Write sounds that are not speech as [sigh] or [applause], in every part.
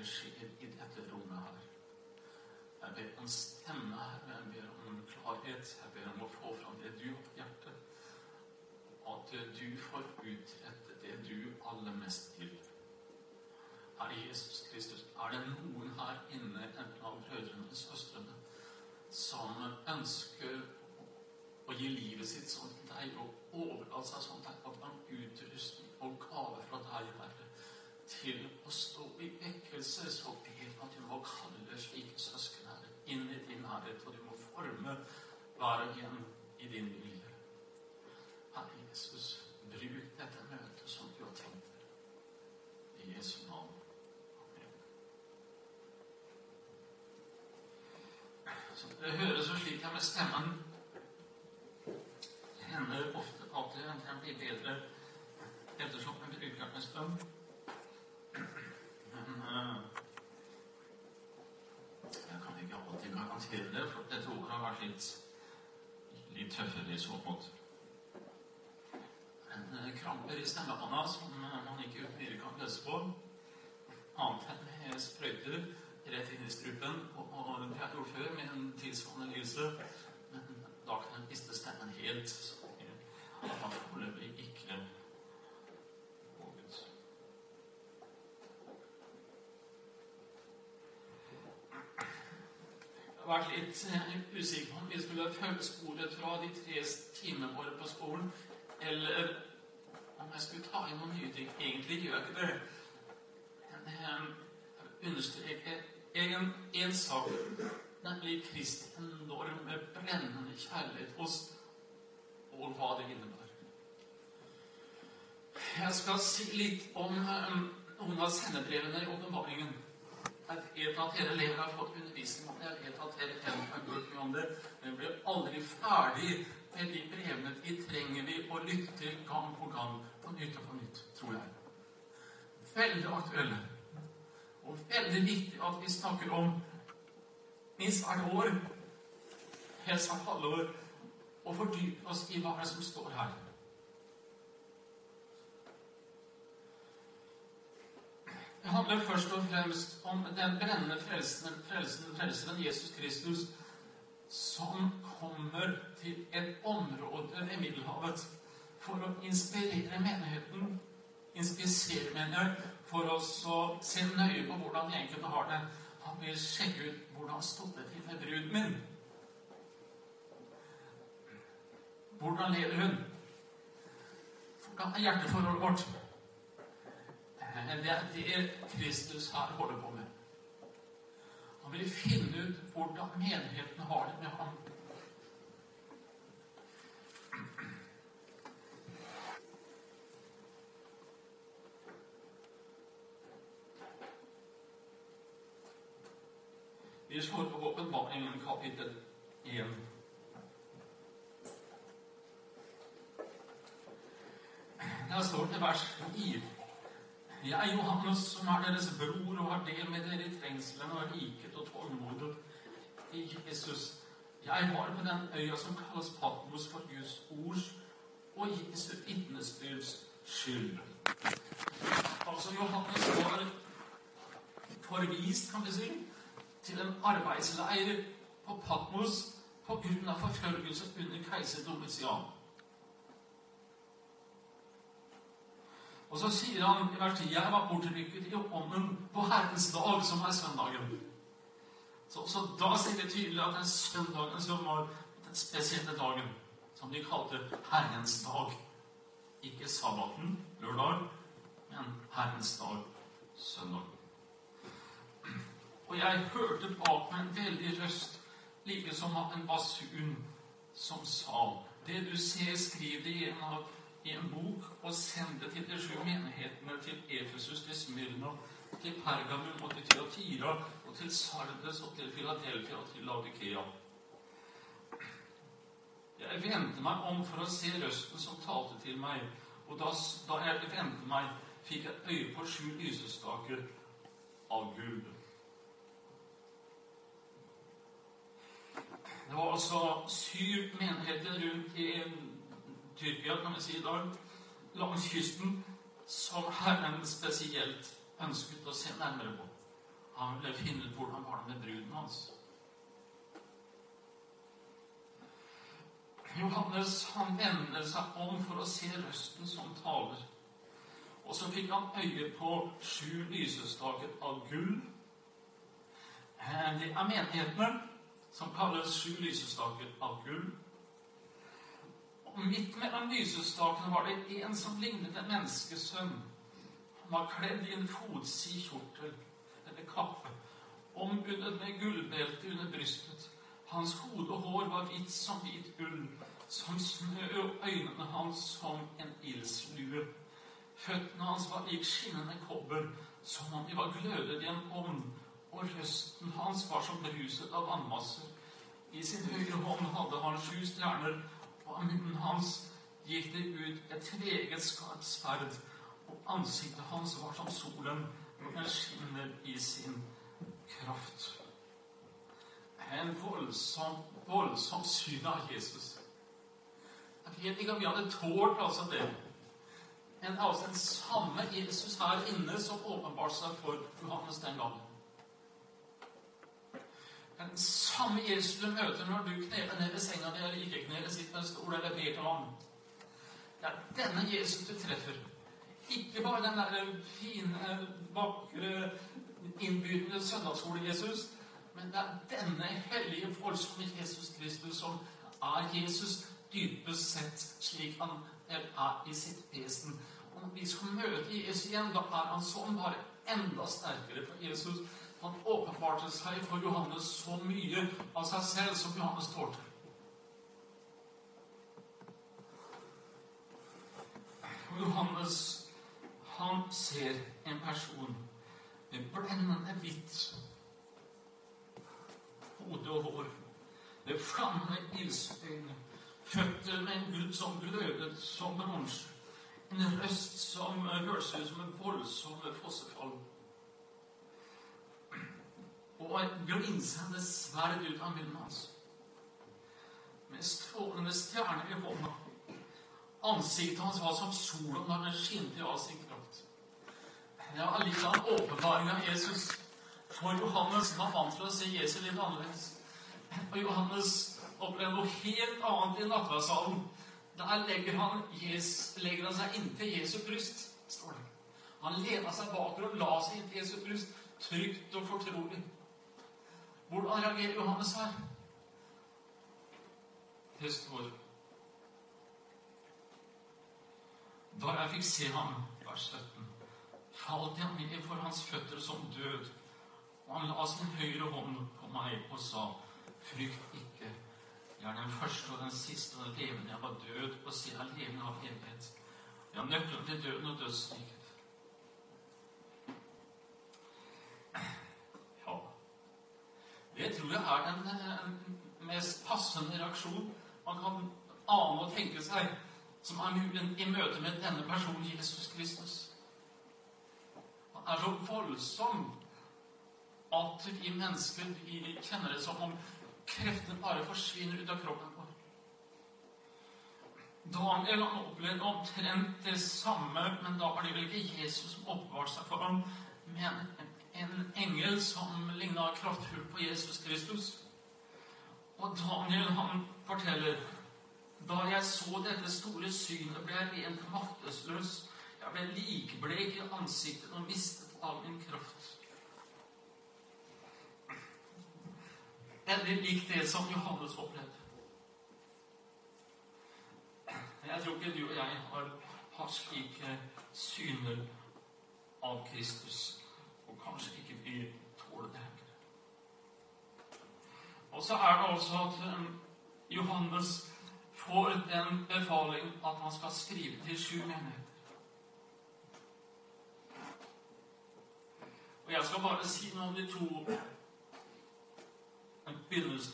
at skjer i dette rommet her. Jeg ber om stemme her, jeg ber om klarhet. Jeg ber om å få fram det du har på hjertet. At du får utrette det du aller mest vil. Herre Jesus Kristus, er det noen her inne, enten av brødrene eller søstrene, som ønsker å gi livet sitt som deg og overlate seg som deg, at man utrustning og gave fra deg, Herre, til å stå i vekkelse, så ber jeg at du må kalle slike søsken Herre, inn i din nærhet, og du må forme hver og en i din vilje. Herre Jesus, bruk dette møtet som du har tenkt det. I Jesu navn. Amen. Så høres jo slik her med stemmen det hender ofte at den blir bedre ettersom en bruker en stund. Men eh, jeg kan ikke alltid garantere det, for dette ordet har vært litt, litt tøffere i så måte. Men eh, kramper i stemmebånda som eh, man ikke videre kan løse på. Annet enn med sprøyter rett inn i strupen. Og, og det har jeg gjort før med en tilsvarende lidelse. Men da kan en miste stemmen helt. Så at man foreløpig ikke våget. Jeg har vært litt eh, usikker på om vi skulle følge sporet fra de tre timene våre på skolen, eller om jeg skulle ta inn noen nye ting. Egentlig gjør jeg ikke det. Eh, jeg vil understreke en, en sak, nemlig Kristi enorme, brennende kjærlighet hos og hva det innebærer. Jeg skal si litt om um, noen av sendebrevene i åpenbaringen. Jeg vet at dere elever har fått undervisning om det. Jeg vet at dere har hørt mye om det. Men vi blir aldri ferdig med de brevene. De trenger vi å lytte til gang på gang. På nytt og på nytt, tror jeg. Veldig aktuelle. Og veldig viktig at vi snakker om minst hvert år, helst hvert halvår, og fordype oss i hva det er som står her. Det handler først og fremst om den brennende frelsen, frelsen, frelseren Jesus Kristus, som kommer til et område ved Middelhavet for å inspirere menigheten, inspisere menighet, for oss å se nøye på hvordan de enkelte har det. Han vil sjekke ut hvordan stod det til med bruden min. Hvordan lever hun? Hvordan er hjerteforholdet vårt? Det er det Kristus her holder på med. Han vil finne ut hvordan menigheten har det med ham. Vi slår på Åpenbaringen kapittel 1. Der står det vers 4. Jeg, Johannes, som er deres bror og har del med dere i trengselen og riket og tålmodet i Jesus. Jeg var på den øya som kalles Patmos for Guds ords og Jesu vitnesbyrds skyld. Altså, Johannes var forvist, kan vi si, til en arbeidsleir på Patmos av forfølgelse under keiser Domitian. Og så sier han i vers 10 jeg var bortrykket i ånden på Herrens dag, som er søndagen. Så, så da sier det tydelig at det er søndagen som var den spesielle dagen, som de kalte Herrens dag. Ikke sabbaten, lørdag, men Herrens dag, søndag. Og jeg hørte bak meg en veldig røst, like som en basun, som sa Det du ser, skriv det i en i en bok og send det til de sju menighetene, til Efesus, til Smyrna, til Pergamum og til Teatira, og til Sardes og til Filadelfia og til Laudikea. Jeg vendte meg om for å se røsten som talte til meg, og da, da jeg vendte meg, fikk jeg øye på sju lysestaker av gull. Var altså syv menigheter rundt i Tyrkia, kan vi si i dag, langs kysten, som Herren spesielt ønsket å se nærmere på. Han ville finne ut hvordan var det med bruden hans. Johannes han vender seg om for å se røsten som taler. Og så fikk han øye på sju lysestaker av gull. Det er menighetene som kalles sju lysestaker av gull. Og midt mellom lysestakene var det en som lignet en menneskesønn. Han var kledd i en fotsid kjortel eller kappe, ombundet med gullbelte under brystet. Hans hode og hår var hvitt som hvit ull, som snø, og øynene hans som en ildslue. Føttene hans var lik skinnende kobber, som om de var glødet i en ovn, og røsten hans var som bruset av vannmasser. I sin høyre hånd hadde han sju stjerner, og av munnen hans gikk det ut et tveget skarpt sverd, og ansiktet hans var som solen og den skinner i sin kraft. En voldsom, voldsom syn av Jesus. Jeg vet ikke om vi hadde tålt altså det. Men altså den samme Jesus her inne som åpenbarte seg for Johannes den gangen. Den samme Jesus du møter når du kneler ned ved senga di eller ikke kneler, sitt en stol eller ber til ham. Det er denne Jesus du treffer. Ikke bare den der fine, vakre, innbydende søndagsskole-Jesus, men det er denne hellige, voldsomme Jesus Kristus som er Jesus dypest sett slik han er i sitt vesen. Og når vi skal møte Jesus igjen, da er han sånn bare enda sterkere. For Jesus han åpenbarte seg for Johannes så mye av seg selv som Johannes tålte. Johannes han ser en person med blendende hvitt hode og hår, med flammende ildsøyne Føtter med en gud som glødet som bronse. En røst som hørtes ut som en voldsom fossefall. Og et glinsende sverd ut av munnen hans. Med strålende stjerner i hånda. Ansiktet hans var som solen da den skinte av sin kraft. Var litt av en åpenbaring av Jesus. For Johannes var vant til å se Jesus litt annerledes. Og Johannes opplevde noe helt annet i nattverdssalen. Der legger han, legger han seg inntil Jesu bryst. Han lena seg bakover og la seg inntil Jesu bryst, trygt og fortrolig. Hvordan reagerer Johannes her? Det står Da jeg fikk se ham, vers 17, falt jeg ned for hans føtter som død. Og han la sin høyre hånd på meg og sa, frykt ikke. Jeg er den første og den siste og den levende. Jeg var død, og siden jeg levende av evighet. Jeg har nøkkelen til døden og dødsriket. Det tror jeg er den eh, mest passende reaksjon man kan ane og tenke seg, som er mulig i møte med denne personen, Jesus Kristus. Han er så voldsom at vi mennesker vi kjenner det som om kreftene bare forsvinner ut av kroppen vår. Daniel han opplevde omtrent det samme, men da var det vel ikke Jesus som oppbevarte seg for ham, men en engel som ligna kraftfullt på Jesus Kristus. Og Daniel han forteller da jeg så dette store synet, ble jeg rent maktesløs. Jeg ble likblek i ansiktet og mistet all min kraft. Veldig likt det som Johannes opplevde. Jeg tror ikke du og jeg har, har slike syner av Kristus. Og kanskje ikke vi tåler det heller. Og så er det også at um, Johannes får den befaling at han skal skrive til sju menigheter. Og jeg skal bare si noe om de to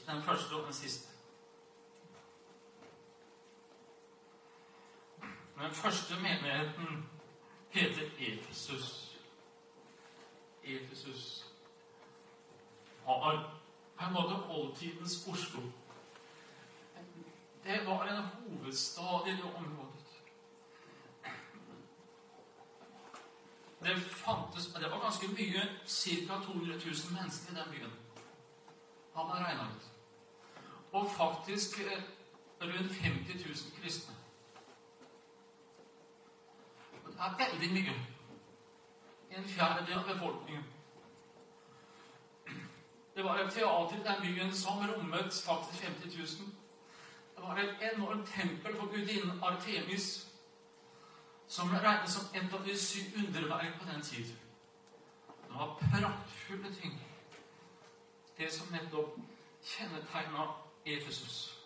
den første og den siste. Den første menigheten heter Efesus. Efesus har på en måte oldtidens Oslo. det var en hovedstad i det området. Det fantes Det var ganske mye, ca. 200 000 mennesker i den byen. Har man regna ut. Og faktisk eh, rundt 50 000 kristne. Det er veldig mye. En fjerdedel av befolkningen. Det var et teater i den byen som rommet faktisk 50 000. Det var et enormt tempel for gudinnen Artemis, som ble regnet som et av de syv underverk på den tid. Det var praktfulle ting. Det som nettopp kjennetegna Efesus.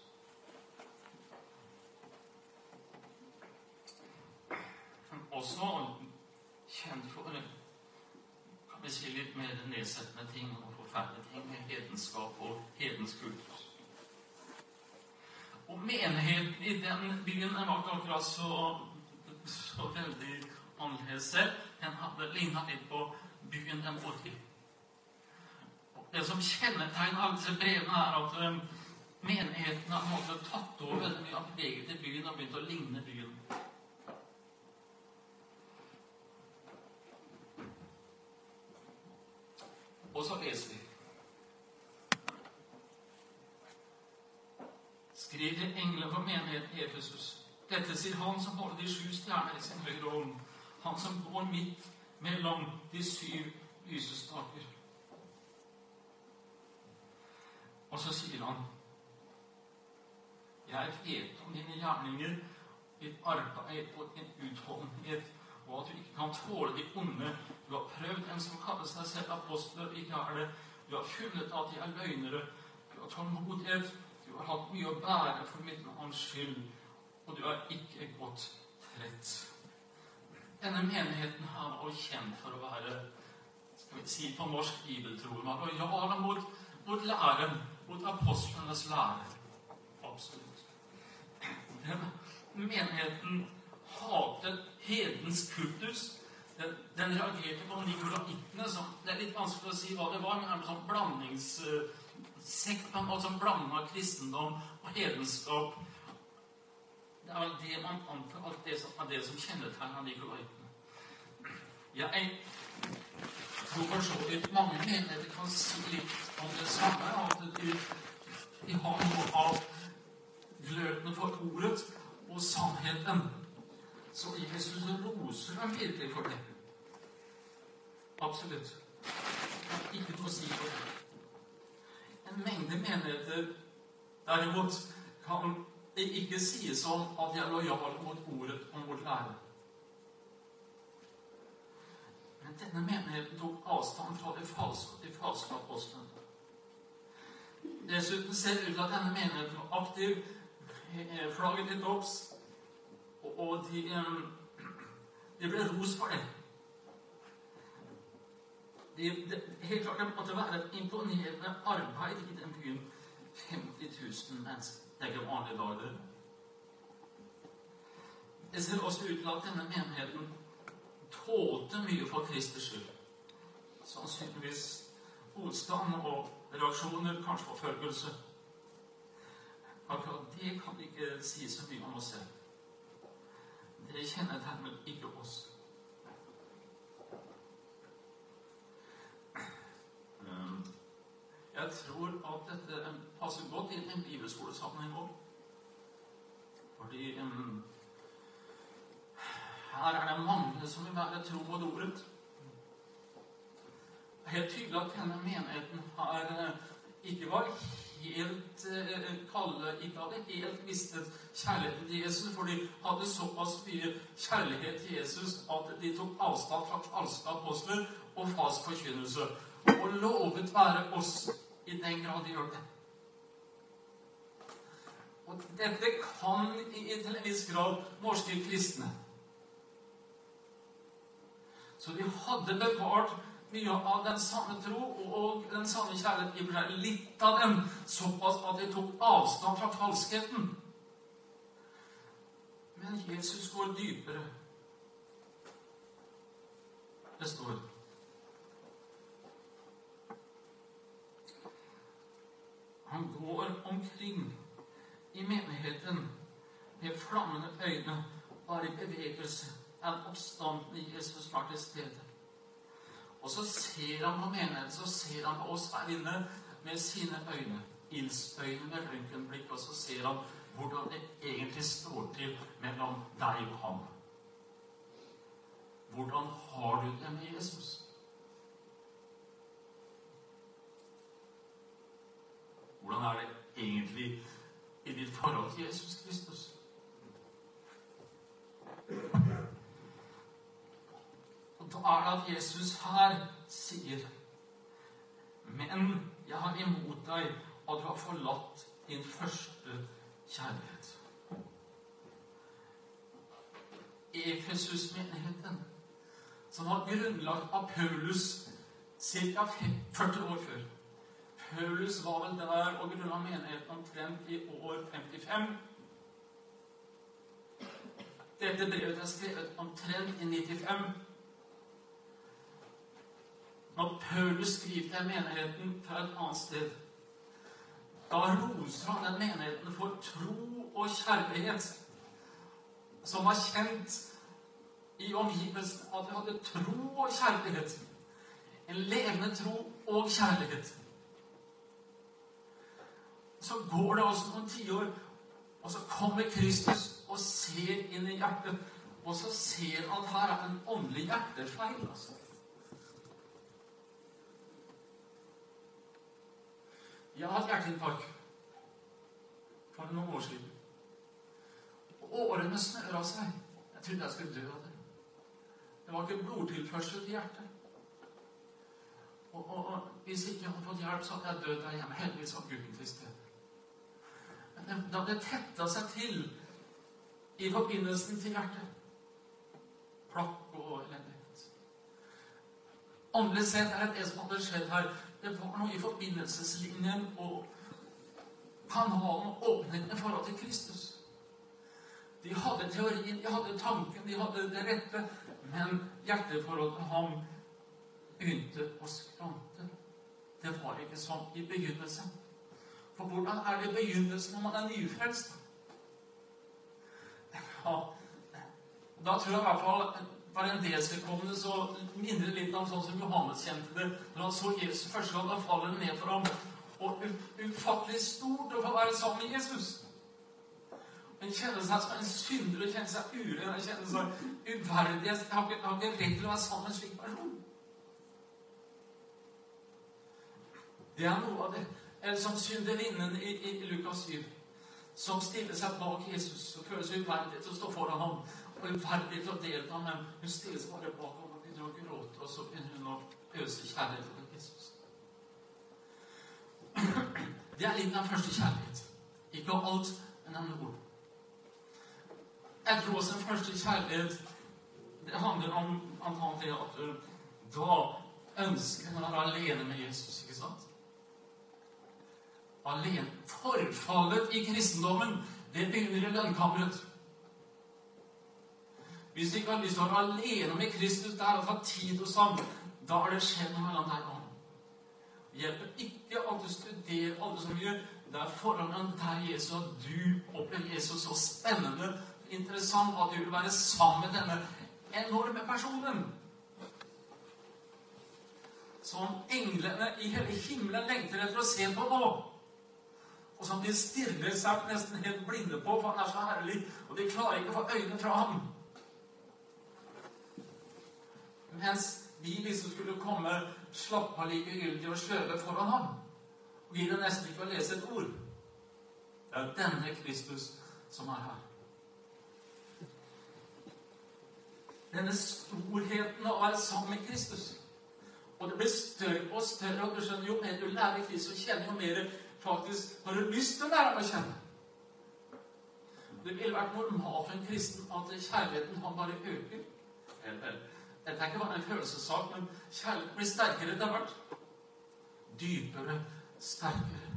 Også kjent for kan vi si litt mer nedsettende ting forferdelige ting med hedenskap og hedensk kultus. Og menigheten i den byen var ikke akkurat så, så veldig annerledes. Den hadde ligna litt på byen den bodde i. Det som kjennetegner alle disse brevene, er at um, menigheten har måte, tatt over veldig mye preget i byen og begynt å ligne byen. Og så leser vi skriver engelen for menigheten Efesus. Dette sier han som holder de sju stjerner i sin høyre hånd, han som går midt mellom de syv lysestaker. Og så sier han Jeg vet om dine gjerninger, ditt arbeid og din utholdenhet, og at du ikke kan tåle de onde. Du har prøvd en som kaller seg selv apostler, ikke er det. Du har funnet at de er løgnere. Du har tålmodighet har hatt mye å bære for mitt hans skyld, og du har ikke gått trett. Denne menigheten her var kjent for å være skal vi si på norsk bibeltroende. Lojal mot, mot læren, mot apostlenes lære. Absolutt. Denne menigheten hatet hedens kultus. Den, den reagerte på nikolaittene som Det er litt vanskelig å si hva det var, men det er en sånn blandings... Uh, sekt på en måte som blanda kristendom og hedenskap. Det er det man antar at det som, er det som kjennetegner nikolaitene. Jeg tror for så vidt mange menigheter kan si litt om det samme. At de, de har noe av gløden for ordet og sannheten. Så Jesus roser dem virkelig for det. Absolutt. Ikke noe å si for det en mengde menigheter derimot kan det ikke sies om at de er lojale mot ordet om vårt lære. Men denne menigheten tok avstand fra de falske, de falske apostlene. Dessuten ser det ut til at denne menigheten var aktiv, eh, flagget til topps, og de, eh, de ble ros for det det, det, helt klart, det måtte være et imponerende arbeid i den byen. 50 000 mennesker. Det er ikke vanlige dager. Det ser også ut til at denne menigheten tålte mye for Kristus skyld. Sannsynligvis motstand og reaksjoner, kanskje forfølgelse. Akkurat det kan vi ikke si så mye om oss selv. Det kjennetegner ikke oss. Jeg tror at dette passer godt inn i en bibelskolesammenheng òg. Fordi um, her er det mange som vil være tro mot ordet. Det er helt tydelig at denne menigheten har eh, ikke var helt uh, kalde, ikke hadde helt mistet kjærligheten til Jesus, for de hadde såpass mye kjærlighet til Jesus at de tok avstand fra falske apostler og falsk forkynnelse. Og lovet være oss i den grad de gjør det. Og dette kan til en viss grad norske kristne. Så de hadde bevart mye av den samme tro og den samme kjærlighet. Litt av den, såpass at de tok avstand fra falskheten. Men Jesus går dypere. Det står Han går omkring i menigheten med flammende øyne bare i bevegelse. En oppstandende Jesus var til stede. Og så ser han på menigheten, så ser han på oss her inne med sine øyne. Ildsøyne med røntgenblikk, og så ser han hvordan det egentlig står til mellom deg og ham. Hvordan har du det med Jesus? Hvordan er det egentlig i ditt forhold til Jesus Kristus? Og da er det at Jesus her sier Men jeg har imot deg at du har forlatt din første kjærlighet. Efesus-menigheten, som var grunnlagt av Paulus ca. 40 år før. Paulus var vel der og grunnla menigheten omtrent i år 55. Dette brevet er skrevet omtrent i 95. Når Paulus skriver til menigheten fra et annet sted, da roser han den menigheten for tro og kjærlighet, som var kjent i omgivelsen at de hadde tro og kjærlighet. En levende tro og kjærlighet. Så går det altså noen tiår, og så kommer Kristus og ser inn i hjertet. Og så ser han at her er en åndelig hjertefeil. altså. Jeg har hatt hjerteinfarkt for noen år siden. Og årene snøra seg. Jeg trodde jeg skulle dø av det. Det var ikke blodtilførsel til hjertet. Og, og, og, hvis ikke jeg hadde fått hjelp, så hadde jeg dødd der hjemme. Heldigvis var Gud til stede. Men da det tetta seg til i forbindelsen til hjertet Plakk og elendighet. Åndelig sett er det det som hadde skjedd her. Det var noe i forbindelseslinjen og kanalen åpnet i forhold til Kristus. De hadde teorien, de hadde tanken, de hadde det rette, men hjerteforholdet til ham begynte å skrante. Det var ikke sånn i begynnelsen. For hvordan er det i begynnelsen når man er nyfrelst? Ja, da tror jeg i hvert fall for en del vedkommende så minner det litt om sånn som Johannes kjente det når han så Jesus første gang. Da faller det ned for ham. Og ufattelig stort å få være sammen med Jesus. En kjenner seg som en synder, og kjenner seg uren, en kjenner seg uverdig. Jeg har ikke, rett til å være sammen med en slik person. Det er noe av det Eller som synderinnen i, i, Lukas 7, som stiller seg bak Jesus og føler seg uverdig til å stå foran ham og uverdig til å delta, men hun stiller seg bare bak ham og begynner å gråte, og så begynner hun å øse kjærlighet til Jesus. Det er litt av første kjærlighet. Ikke alt, men av noe. Jeg tror også den første kjærlighet det handler om antagelig at da ønsker man å være alene med Jesus. ikke sant? Alene. Forfallet i kristendommen, det begynner i lønnkammeret. Hvis du ikke har lyst til å være alene med Kristus der og ta tid hos ham, da er det skjedd noe mellom deg og ham. Det hjelper ikke at du studerer alle så mye. Det er forholdet der Jesus at du opplever Jesus så spennende interessant at du vil være sammen med denne enorme personen. Som englene i hele himmelen lengter etter å se på nå. Og som de stirrer seg nesten helt blinde på, for han er så herlig. Og de klarer ikke å få øynene fra ham. Mens vi liksom skulle komme slappa likegyldig og sløve foran ham. Og gidder nesten ikke å lese et ord. Det er denne Kristus som er her. Denne storheten av å være sammen med Kristus. Og det blir større og større, og du skjønner, jo mer du lærer Kristus og kjenner jo mer faktisk har du lyst til å lære ham å kjenne. Det ville vært normalt for en kristen at kjærligheten han bare øker. Dette er ikke bare en følelsessak, men kjærligheten blir sterkere etter hvert. Dypere, sterkere.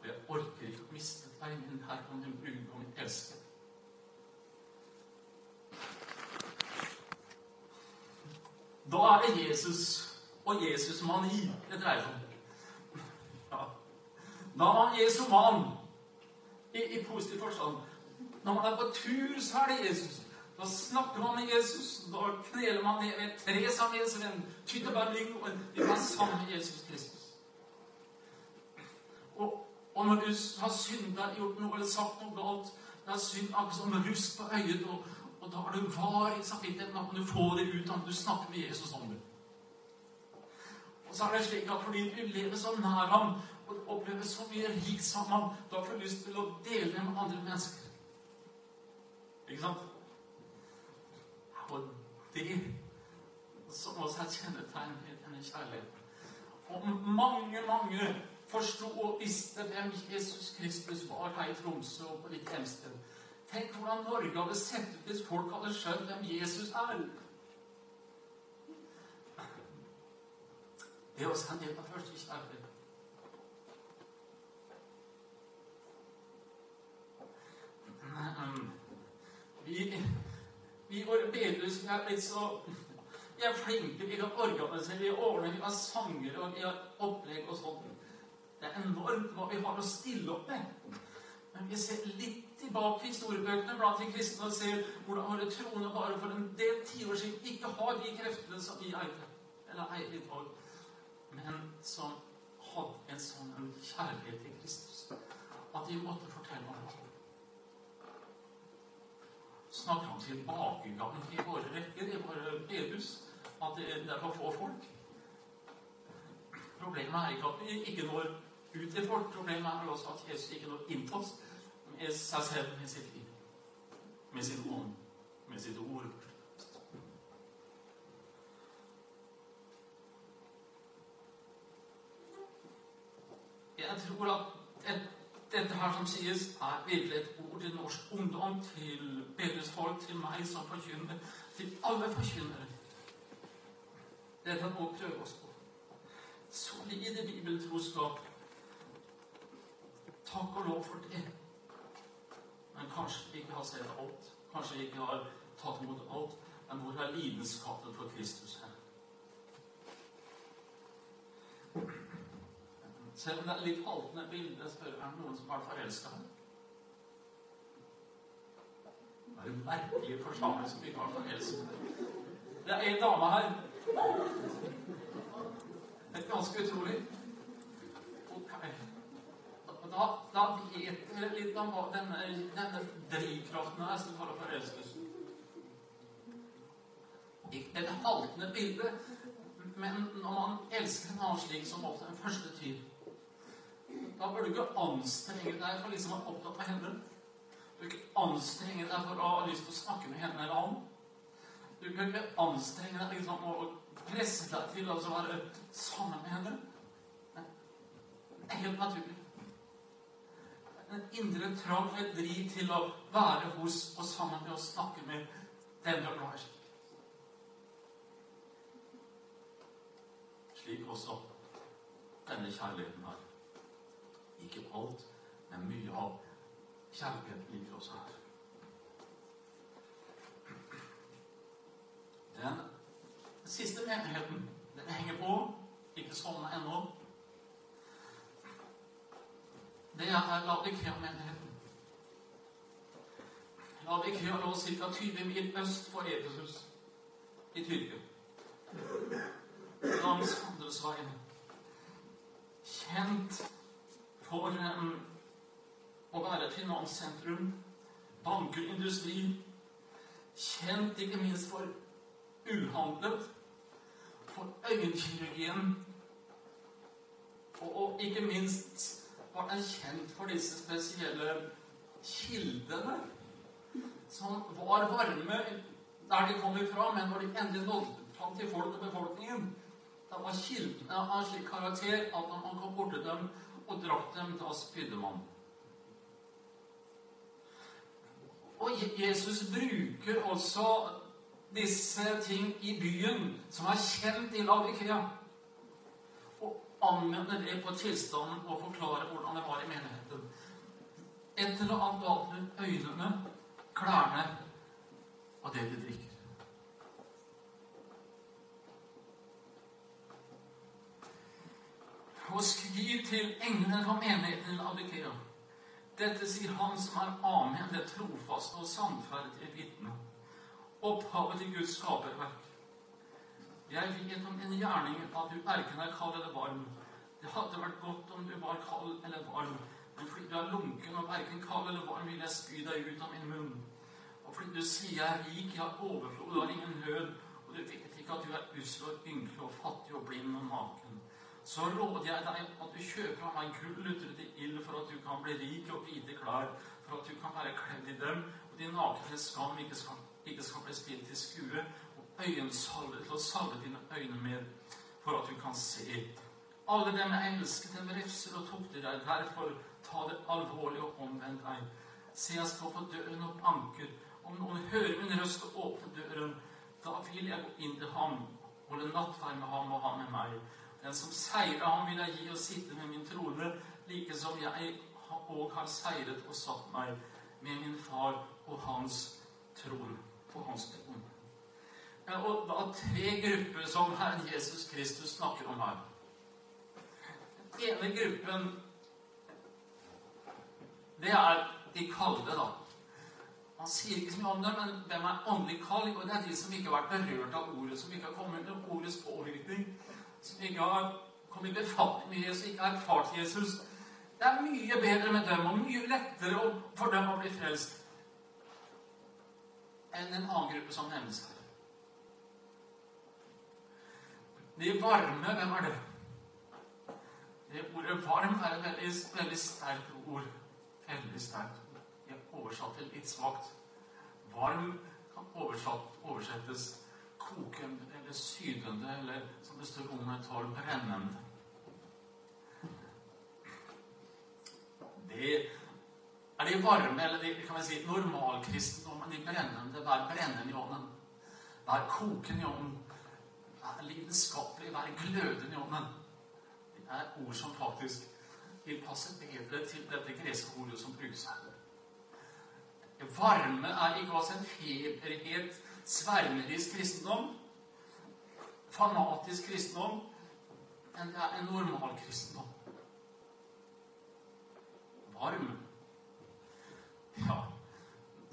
Og jeg orker ikke å miste deg, min Herre og min brudgom, min elskede. Da er det Jesus og Jesus-mani det dreier seg om. Ja. Da er mann. i, i positiv forstand. Når man er på tur, så er det Jesus. Da snakker man med Jesus. Da kneler man ned ved tre sammen med Jesus. En tyttebærling, og vi er sammen med Jesus Kristus. Og, og når du har synda, gjort noe eller sagt noe galt Det er synd akkurat som rusk på øyet, og, og da er du var i samvittigheten. Kan du få det ut at du snakker med Jesus om det. Og så er det slik at fordi du lever så nær ham og oppleve så mye rikt sammen, da får du lyst til å dele det med andre mennesker. Ikke sant? Og det som også er kjennetegn i denne kjærligheten. Og mange, mange forsto og visste hvem Jesus Kristus var her i Tromsø og på ditt hjemsted. Tenk hvordan Norge hadde sett ut hvis folk hadde skjønt hvem Jesus er. Det er også en del av første kjærlighet. Vi, vi bedehus er blitt så Vi er flinke, vi kan organisere, vi ordner, vi har sanger og vi har opplegg og sånn. Det er enormt hva vi har å stille opp med. Men vi ser litt tilbake i historiebøkene blant de kristne og ser hvordan våre troende bare for en del tiår siden ikke har de kreftene som vi eide, eller eier i dag men som hadde en sånn kjærlighet til Kristus at de måtte fortelle om det. Snakker om tilbakegangen i våre rekker, i våre bedehus, at det, er for få folk. Problemet er ikke at vi ikke når ut til folk. Problemet er også at Jesus ikke når inn til oss med seg selv, med sitt liv, med sin ånd, med sitt ord. Jeg tror at dette her som sies, er virkelig et ord til norsk ungdom, til bedehusfolk, til meg som forkynner, til alle forkynnere. Dette må vi prøve oss på. Solide bibeltroskap. Takk og lov for det. Men kanskje vi ikke har sett alt. Kanskje vi ikke har tatt imot alt. Men hvor er lidenskapen for Kristus her? Selv om det er litt haltende bilde, spør jeg om noen som har forelska ham. Det er en merkelig forsamling som ikke har forelska Det er en dame her. Det er ganske utrolig. Ok. Da, da vet dere litt om hva denne, denne drivkraften er som kaller forelskelsen. Ikke et haltende bilde, men når man elsker en annen slik som ofte en første tid da bør du ikke anstrenge deg for liksom å være opptatt av henne. Du bør ikke anstrenge deg for å ha lyst til å snakke med henne eller han. Du bør ikke anstrenge deg liksom, å presse deg til å være sammen med henne. Det er helt naturlig. En indre trang eller driv til å være hos og sammen med og snakke med den du er glad i. Slik også denne kjærligheten her. Ikke alt, men mye av kjærligheten ligger også her. Den siste menigheten, den henger på, ikke sovna ennå. Det er Laudikea-menigheten. Laudikea lå ca. 20 mil øst for Efesus i Tyrkia. Langs Handelsveien. Kjent for um, å være finanssentrum, banker, industri. kjent ikke minst for uhandlet, for øyenkirurgien, og, og ikke minst var den kjent for disse spesielle kildene som var varme der de kom ifra, men når de endelig nådde fram til folk og befolkningen, da var kildene av slik karakter at når man kom borti dem og drakk dem, til spydde man. Og Jesus bruker også disse ting i byen, som er kjent i Laudikea, og anvender det på tilstanden og forklarer hvordan det var i menigheten. Et eller annet galt med øynene, klærne og det de drikker. Og skriv til englene fra menigheten i Labikea. Dette sier han som er Amen, det trofaste og sannferdige vitne. Opphavet til Guds skaperverk. Jeg vet om en gjerning at du verken er kald eller varm. Det hadde vært godt om du var kald eller varm, men fordi du er lunken og verken kald eller varm, vil jeg spy deg ut av min munn. Og fordi du sier jeg er rik, jeg har overflod, du har ingen nød, og du vet ikke at du er ussel og ynkelig og fattig og blind og naken. Så råder jeg deg at du kjøper av meg gull utret i ild for at du kan bli rik og hvite klær, for at du kan være kledd i dem, og din nakne skam ikke skal, ikke skal bli stilt til skue, og øyensalve til å salve dine øyne med, for at du kan se. Alle dem jeg elsket, dem refser og tukter deg. Derfor ta det alvorlig og omvend deg. Se, jeg står for døren og banker. Om noen hører min røst og åpner døren, da vil jeg gå inn til ham, holde nattverd med ham og han med meg. Den som seirer ham, vil jeg gi å sitte med min trone, like som jeg òg har seiret og satt meg med min far og hans tron På hans tron. Og da tre grupper som Herren Jesus Kristus snakker om her. Den ene gruppen det er de kalde, da. Han sier ikke så mye om det, men hvem er åndelig kald? Og det er de som ikke har vært berørt av ordet, som ikke har kommet under ordets påvirkning, som ikke har kommet i befatning med Jesus, ikke har erfart Jesus. Det er mye bedre med dem, og mye lettere for dem å bli frelst enn en annen gruppe som nevnes her. De varme, hvem er det? Det ordet 'varm' er et veldig, veldig sterkt ord. Veldig sterkt. Jeg oversatt til litt svakt. Varm kan oversettes kokende eller sydende, eller som det står om et tolv, brennende. Det er de varme, eller de kan vi si normalkristendommen, de brennende, vær brennende i ånden. Vær kokende i ånden. Vær lidenskapelig, vær glødende i ånden. Det er ord som faktisk vil passe bedre til dette greske ordet som brukes her. Varme er ikke altså en feberhet, svermerisk kristendom, fanatisk kristendom, enn det er en normal kristendom. Varm. Ja,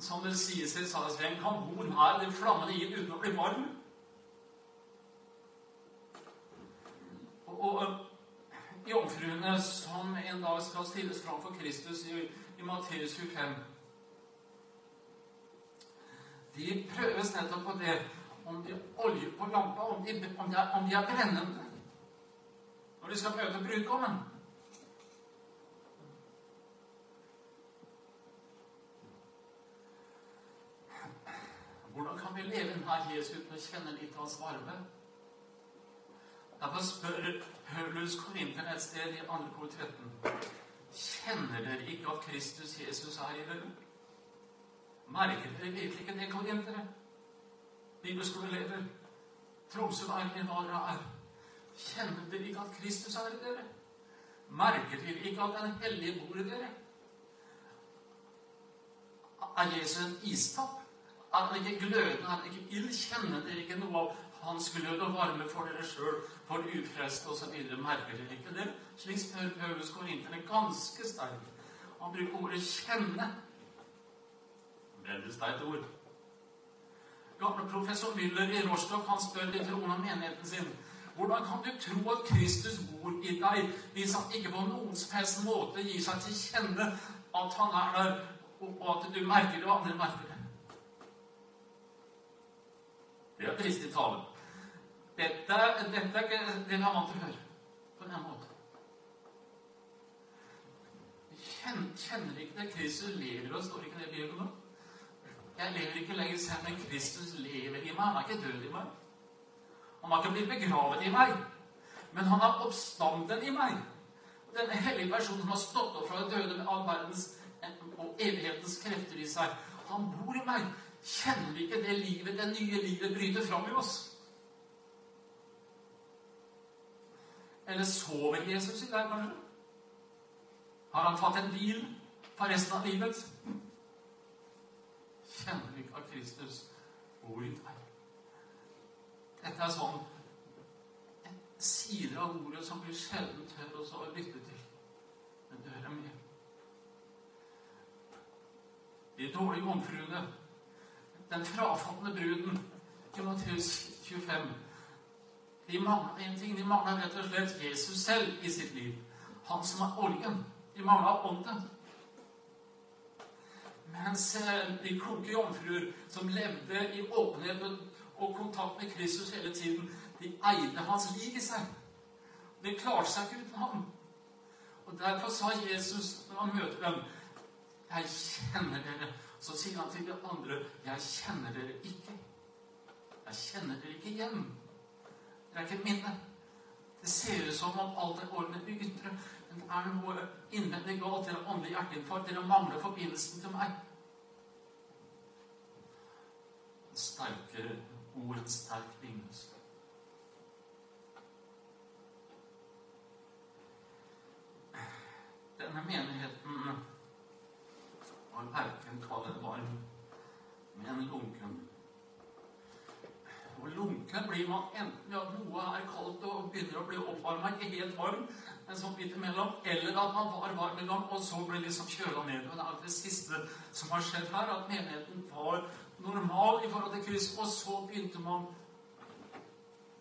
som det sies i Sales Hvem kan bo nær den flammende ild uten å bli varm? Og, og jomfruene som en dag skal stilles fram for Kristus i, i Matteus 25 De prøves nettopp på det om de olje på lampa, om de, om de, er, om de er brennende når de skal møte brudgommen. Hvordan kan vi leve nær Jesus uten å kjenne litt av hans varme? Derfor spør Paulus Korinterne et sted i 2. kor 13.: Kjenner dere ikke at Kristus Jesus er i dere? Merker dere virkelig ikke det, korintere? Bibelskoleleder, Tromsø-lærere, hva dere er. Kjenner dere ikke at Kristus er i dere? Merker dere ikke at Den hellige bor i dere? Er Jesus en istapp? Er han ikke glødende? Er han ikke ild? Kjenner dere ikke noe av hans glød og varme for dere sjøl, for ufrelste osv.? Merker dere ikke det? Slik spør Paulus korinterne ganske sterkt. Han bruker ordet 'kjenne'. Veldig sterkt ord. Gamle professor Müller i Rostock han spør de troende menigheten sin hvordan kan du tro at Kristus bor i deg hvis han ikke på noen som helst måte gir seg til kjenne at han er der, og at du merker det, og andre merker det? Det er dristig tale. Dette, dette er ikke det vi er vant til å høre på denne måten. Kjenner, kjenner ikke det Kristus lever og står ikke det i Bibelen? Jeg lever ikke lenger selv, men Kristus lever i meg. Han er ikke død i meg. Han har ikke blitt begravet i meg, men han har oppstanden i meg. Denne hellige personen som har stått opp fra de døde med all verdens og evighetens krefter i seg, han bor i meg. Kjenner vi ikke det livet, det nye livet, bryter fram i oss? Eller sover Jesus i deg, kanskje? Har han tatt en bil for resten av livet? Kjenner ikke at Kristus bor i deg? Dette er sånn en side av ordet som blir sjelden tør å lytte til. Men du hører med. dårlige jomfruene, den frafatne bruden i Matteus 25 De mangla en ting. De mangla rett og slett Jesus selv i sitt liv. Han som er oljen. De mangla ånden. Mens de kloke jomfruer som levde i åpenhet og kontakt med Kristus hele tiden, de eide hans liv i seg. De klarte seg ikke uten ham. Og Derfor sa Jesus når han møter dem, 'Jeg kjenner dere.' Så sier han til de andre, 'Jeg kjenner dere ikke.' Jeg kjenner dere ikke igjen. Det er ikke et minne. Det ser ut som om alt er ordnet i ytre, men det er noe innvendig galt. Dere har åndelig hjerteinfarkt. Dere mangler forbindelsen til meg. En sterkere ord, en sterk lignelse. Denne menigheten var verken kald eller varm, men lunken. Og lunken blir man enten ved at noe er kaldt og begynner å bli oppvarma, ikke helt varm, men sånn midt imellom, eller at man var varm gang, og så ble liksom kjøla ned. Og det er det siste som har skjedd her, at menigheten var normal i forhold til Kristus, og så begynte man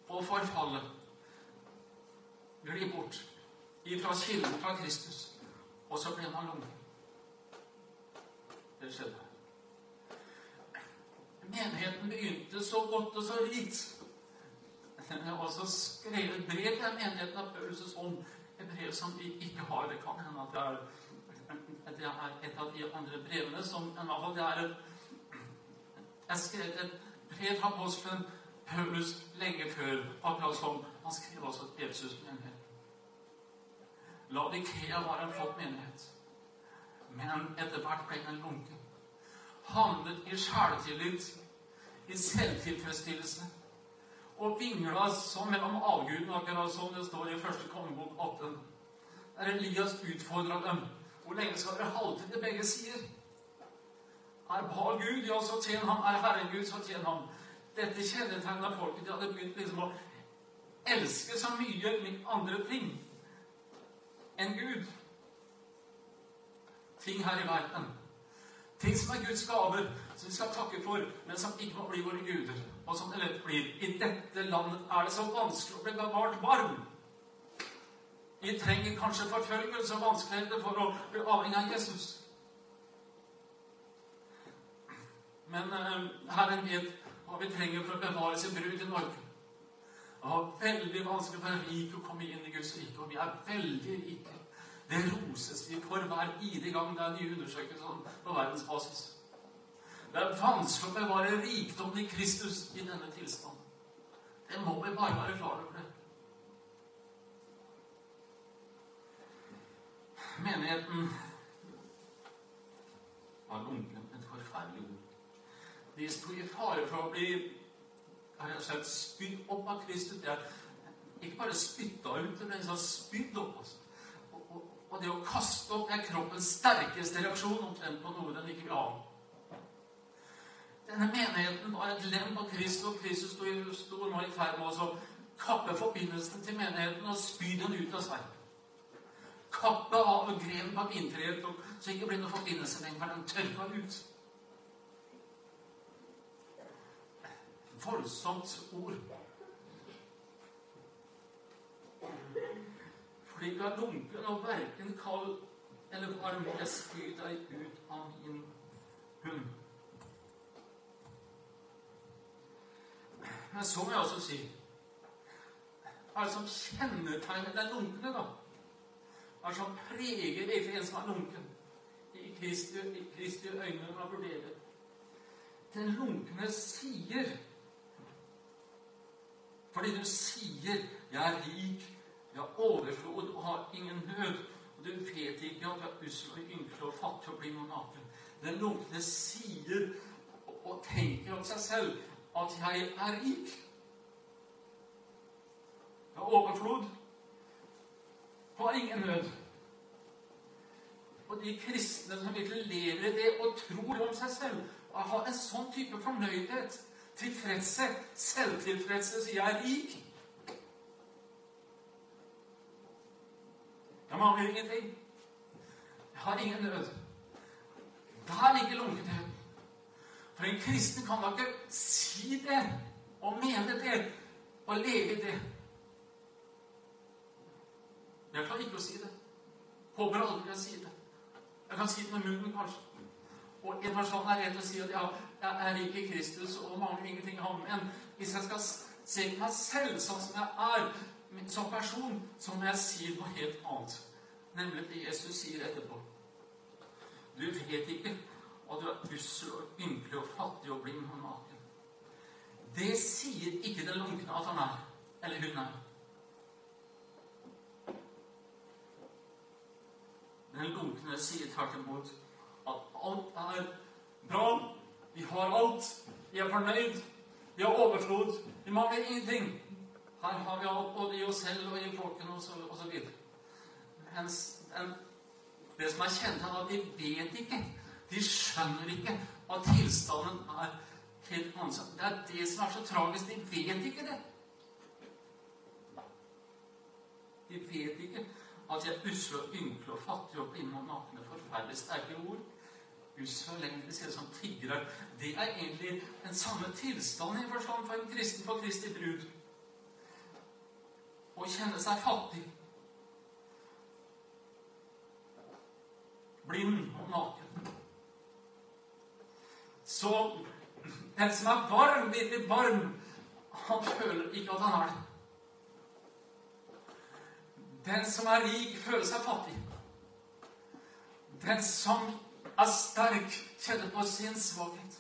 å forfalle. Gli bort ifra kilden fra Kristus. Og så ble man lunge. Det skjedde. Menigheten begynte så godt og så vidt. [laughs] Og så skrev skrevet brev til menigheten av Paulus' ånd. Et brev som vi ikke har. Det kan hende at det er, det er et av de andre brevene som i hvert fall det er et Jeg skrev et brev fra apostelen Paulus lenge før, akkurat som han skrev også et Jesus menighet. Laudikea var en flott menighet, men etter hvert ble den lunken. Handlet i sjæltillit, i selvtilfredsstillelse, og vingla som mellom avgudene, akkurat som det står i første kongebok 18. Der Elias utfordra dem. Hvor lenge skal dere halte til begge sider? Er Baal Gud, ja, så tjen ham. Er Herren Gud, så tjen ham. Dette kjennetegna folket. De hadde begynt liksom å elske så mye andre ting enn Gud. Ting her i verden. Ting som er Guds gaver, som vi skal takke for, men som ikke må bli våre guder. Og som det lett blir. I dette landet er det så vanskelig å bli bevart varm. Vi trenger kanskje forfølgelse og vanskeligheter for å bli avhengig av Jesus. Men uh, Herren vet hva vi trenger for å bevare sin brud i Norge. Det var veldig vanskelig for en rik å komme inn i Guds rike, og vi er veldig rike. Det roses vi for hver ide gang det er nye undersøkelser på verdensbasis. Det er vanskelig å bevare rikdommen i Kristus i denne tilstanden. Det må vi bare være klar over det. Menigheten var lunken. Et forferdelig ord. De sto i fare for å bli har jeg sett spydd opp av Kristus. Det er ikke bare spytta ut, men spydd opp. Altså. Og, og, og, det å kaste opp er kroppens sterkeste reaksjon omtrent på noe den ikke vil ha. Denne menigheten var et lem på Kristus, og Kristus sto, sto nå i ferd med å kappe forbindelsen til menigheten og spy den ut av seg. Kappe av grenen på vintreet, så ikke blir noen forbindelse lenger, den tørka ut. voldsomt ord. Fordi du er lunken og verken kald eller varm. Jeg spyr deg ut av min hund. Men så må jeg også si Hva er det som kjennetegner den lunkne, da? Hva er det som preger virkelig en som er lunken? I Kristi, i Kristi øyne man vurderer. Den lunkne sier fordi du sier 'Jeg er rik, jeg har overflod og har ingen nød'. Og du vet ikke at du er ussel og ynkelig og fattig og blir noe naken. Den lunkne sier og tenker om seg selv at 'jeg er rik'. Jeg har overflod har ingen nød. Og de kristne som virkelig lever i det og tror om seg selv, og har en sånn type fornøydhet tilfredshet, selvtilfredshet, sier jeg er rik. Jeg mangler ingenting. Jeg har ingen nød. Der ligger lunkenheten. For en kristen kan da ikke si det og mene det og leve det. Men Jeg klarer ikke å si det. Håper aldri jeg sier det. Jeg kan si det med munnen, kanskje. Og en person er redd å si at ja, jeg er ikke Kristus og mangler ingenting ham. Men hvis jeg skal se meg selv sånn som jeg er som person, så må jeg si noe helt annet. Nemlig det Jesus sier etterpå. Du vet ikke at du er ussel og ynkelig og fattig og blind og naken. Det sier ikke den lunkne at han er, eller hun er. Den lunkne sier tvert imot at alt er bra. Vi har alt. Vi er fornøyd. Vi har overflod. Vi mangler ingenting. Her har vi alt både i oss selv og i folkene osv. Mens det som er kjent, er at de vet ikke. De skjønner ikke at tilstanden er helt annerledes. Det er det som er så tragisk. De vet ikke det. De vet ikke at jeg er usle og ynkle og fattig og blinde og nakne. Forferdelig sterke ord. Usle og lengre sier som tiggere. Det er egentlig den samme tilstanden i forstand for en kristen for Kristi brud. Å kjenne seg fattig, blind og naken. Så den som er varm, virkelig varm, han føler ikke at han er det. Den som er rik, føler seg fattig. Den som er sterk, kjenner på sin svakhet.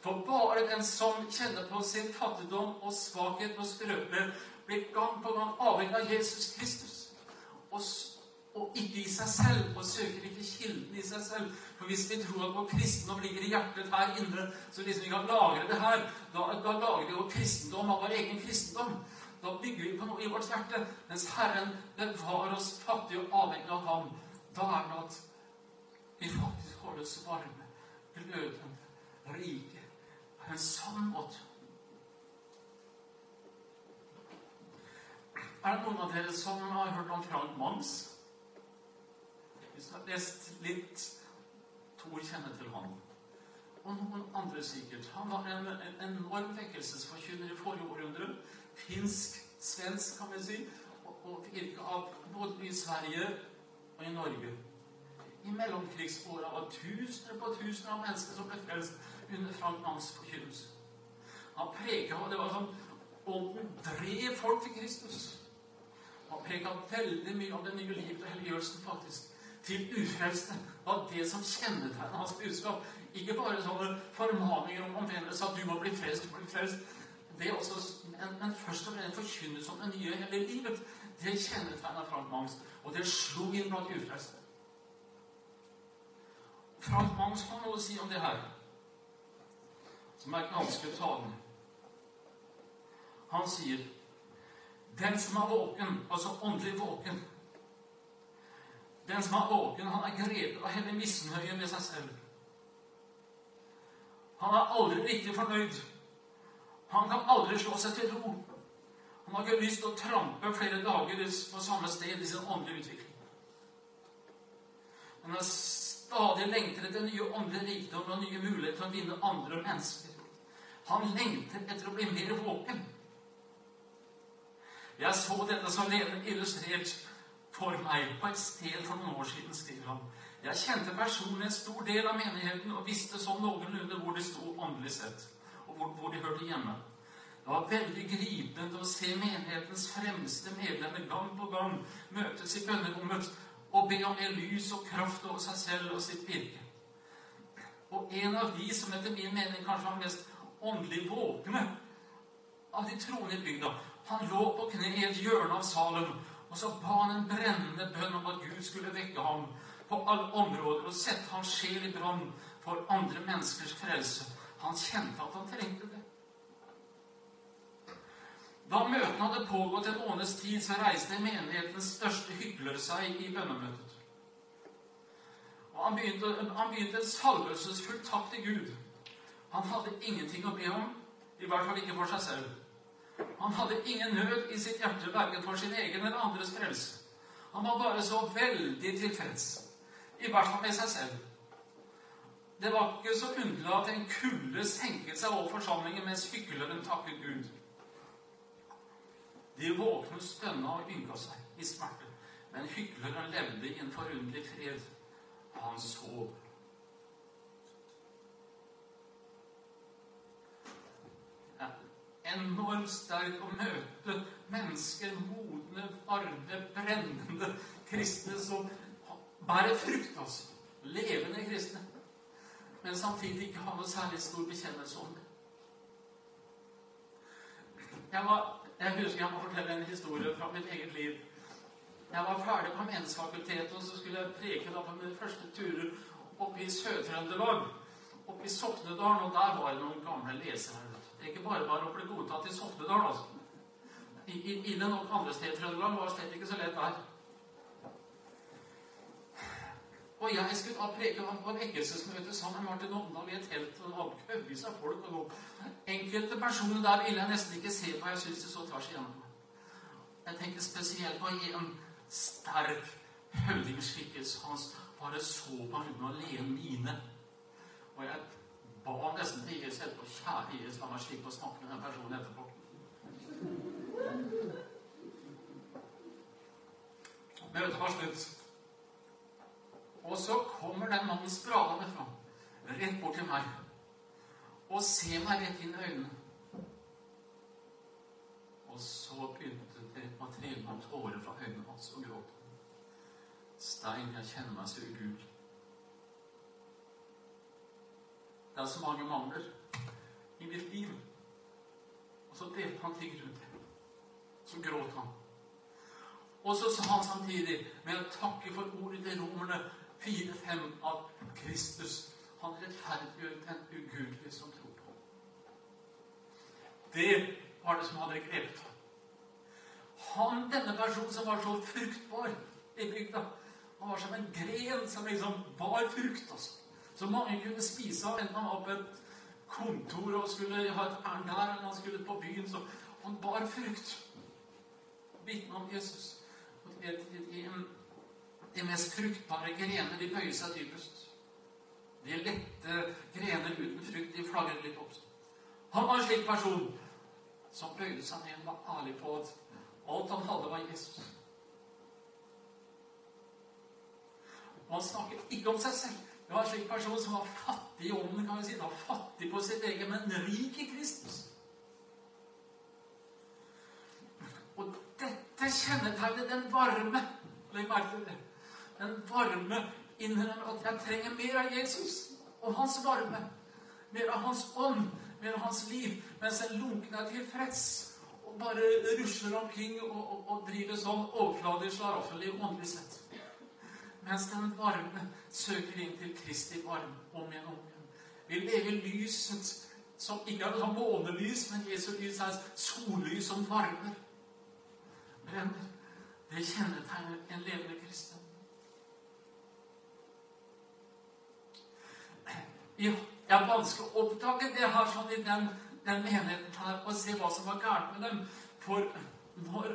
For bare den som kjenner på sin fattigdom og svakhet og skrøpelighet, blir gang på gang avhengig av Jesus Kristus. Og, og, ikke i seg selv, og søker ikke kilden i seg selv. For hvis vi tror at vår kristendom ligger i hjertet her inne, så liksom vi kan lagre det her, da, da lager vi vår kristendom av vår egen kristendom. Da bygger vi på noe i vårt hjerte. Mens Herren bevarer oss fattige og avhengig av Ham. Da er det at vi faktisk holdes varme, glødende, rike på en sånn måte. Er det noen av dere som har hørt om Frank Manns? Hvis du har lest litt Tor kjenner til han. Og noen andre sikkert. Han var en, en enorm vekkelsesforkynner i forrige århundre finsk, svensk, kan vi si, og, og virka av både i Sverige og i Norge. I mellomkrigsåra var tusener på tusener av mennesker som ble frelst under Frank Manns forkynnelse. Han preka, og det var sånn Ånden drev folk til Kristus. Han preka veldig mye om det nye livet og helliggjørelsen, faktisk. Til ufrelste. var det som kjennetegnet hans budskap. Ikke bare sånne formaninger om omvendelse, at du må bli frelst, bli frelst det er også, men, men først og fremst forkynnelse om det nye hele livet. Det kjennetegna Frank Mangs, og det slo inn blant ufrelste. Frank Mangs har noe si om det her, som er ganske talende. Han sier den som er våken, altså åndelig våken Den som er våken, han er grepet av hele misnøyen med seg selv. Han er aldri riktig fornøyd. Han kan aldri slå seg til ro. Han har ikke lyst til å trampe flere dager på samme sted i sin åndelige utvikling. Han er stadig lengter etter nye åndelige rikdom og nye muligheter til å vinne andre mennesker. Han lengter etter å bli mer våken. Jeg så dette som levende illustrert for meg på et sted for noen år siden, skriver han. Jeg kjente personlig en stor del av menigheten og visste sånn noenlunde hvor de sto åndelig sett hvor, hvor de hørte hjemme. Det var veldig gripende å se menighetens fremste medlemmer gang på gang møtes i bønnerommet og be om mer lys og kraft over seg selv og sitt virke. Og en av de som etter min mening kanskje var mest åndelig våkne av de troende i bygda, han lå på kne i et hjørne av salen, og så ba han en brennende bønn om at Gud skulle vekke ham på alle områder og sette hans sjel i brann for andre menneskers frelse. Han kjente at han trengte det. Da møtene hadde pågått en måneds tid, så reiste menighetens største hykler seg i bønnemøtet. Og han begynte, han begynte en salvelsesfull takk til Gud. Han hadde ingenting å be om, i hvert fall ikke for seg selv. Han hadde ingen nød i sitt hjerte, verken for sin egen eller andres frelse. Han var bare så veldig tilfreds, i hvert fall med seg selv. det var ikke så underlig at en kulde senket seg over forsamlingen mens hykleren takket Gud. De våkne, stønna og ynka seg i smerte. Men hykleren levde i en forunderlig fred. Han sov. Ja, enormt sterk å møte mennesker, modne, varme, brennende kristne som bærer frukt, altså. Levende kristne. Men samtidig ikke har noe særlig stor bekjennelse om det. Jeg, var, jeg husker jeg må fortelle en historie fra mitt eget liv. Jeg var ferdig på Menighetsfakultetet, og så skulle jeg preke da på mine første turer oppe i Sør-Trøndelag. Oppe i Soknedalen, og der var det noen gamle lesere. Det er ikke bare bare å bli godtatt i Soknedal, altså. Inne nok andre steder i Trøndelag var slett ikke så lett der. Og jeg skulle da preke på vekkelsesmøte sammen med Martin Omdal i et telt. og det var av folk. og noe. Enkelte personer der ville jeg nesten ikke se på. Jeg syns det så tvers igjennom. Jeg tenker spesielt på en sterk høvdingskikkelse. Hans bare så på han uten å le mine. Og jeg ba nesten til IS etterpå Kjære IS, la meg slippe å snakke med den personen etterpå. Møtet var slutt. Og så kommer den mannen spralende fram, rett bort til meg, og ser meg rett inn i øynene. Og så begynte det å trille noen tårer fra øynene hans og gråte. Stein, jeg kjenner meg så ugudelig. Det er så mange mangler i mitt liv. Og så delte han ting rundt det. Så gråt han. Og så sa han samtidig, med å takke for ordet til romerne 4-5, at Kristus han rettferdiggjør den ugudelige som tror på Det var det som hadde grepet ham. Han, denne personen som var så fruktbar i bygda, han var som en gren som liksom bar frukt. altså. Så mange kunne spise av, enten han var på et kontor og skulle ha et ærend der, eller han skulle på byen. Så han bar frukt. Vitne om Jesus. Og de, de, de, mest fruktbare grener, de bøyer seg dypest. De lette grener uten frukt, de flagrer litt opp. Han var en slik person som bøyde seg ned og var ærlig på at alt han hadde, var Jesus. Og han snakket ikke om seg selv. Det var en slik person som var fattig i ånden, kan vi si. var fattig på sitt eget, men rik i Kristus. Og dette kjennetegnet den varme Legg merke til det. Den varme innrømmer at jeg trenger mer av Jesus og hans varme. Mer av hans ånd, mer av hans liv. Mens en lunken er tilfreds og bare rusler omkring og, og, og driver sånn overfladisk slaraffenliv åndelig sett. Mens den varme søker inn til Kristi varme om igjen og om igjen. Vi lever lyset som ikke er månelys, men Jesu lys er sollys som varmer. Brenner. Det kjennetegner en levende kristen. Ja, jeg har vanskelig å oppdage det her sånn i den, den menigheten her, og se hva som var gærent med dem. For når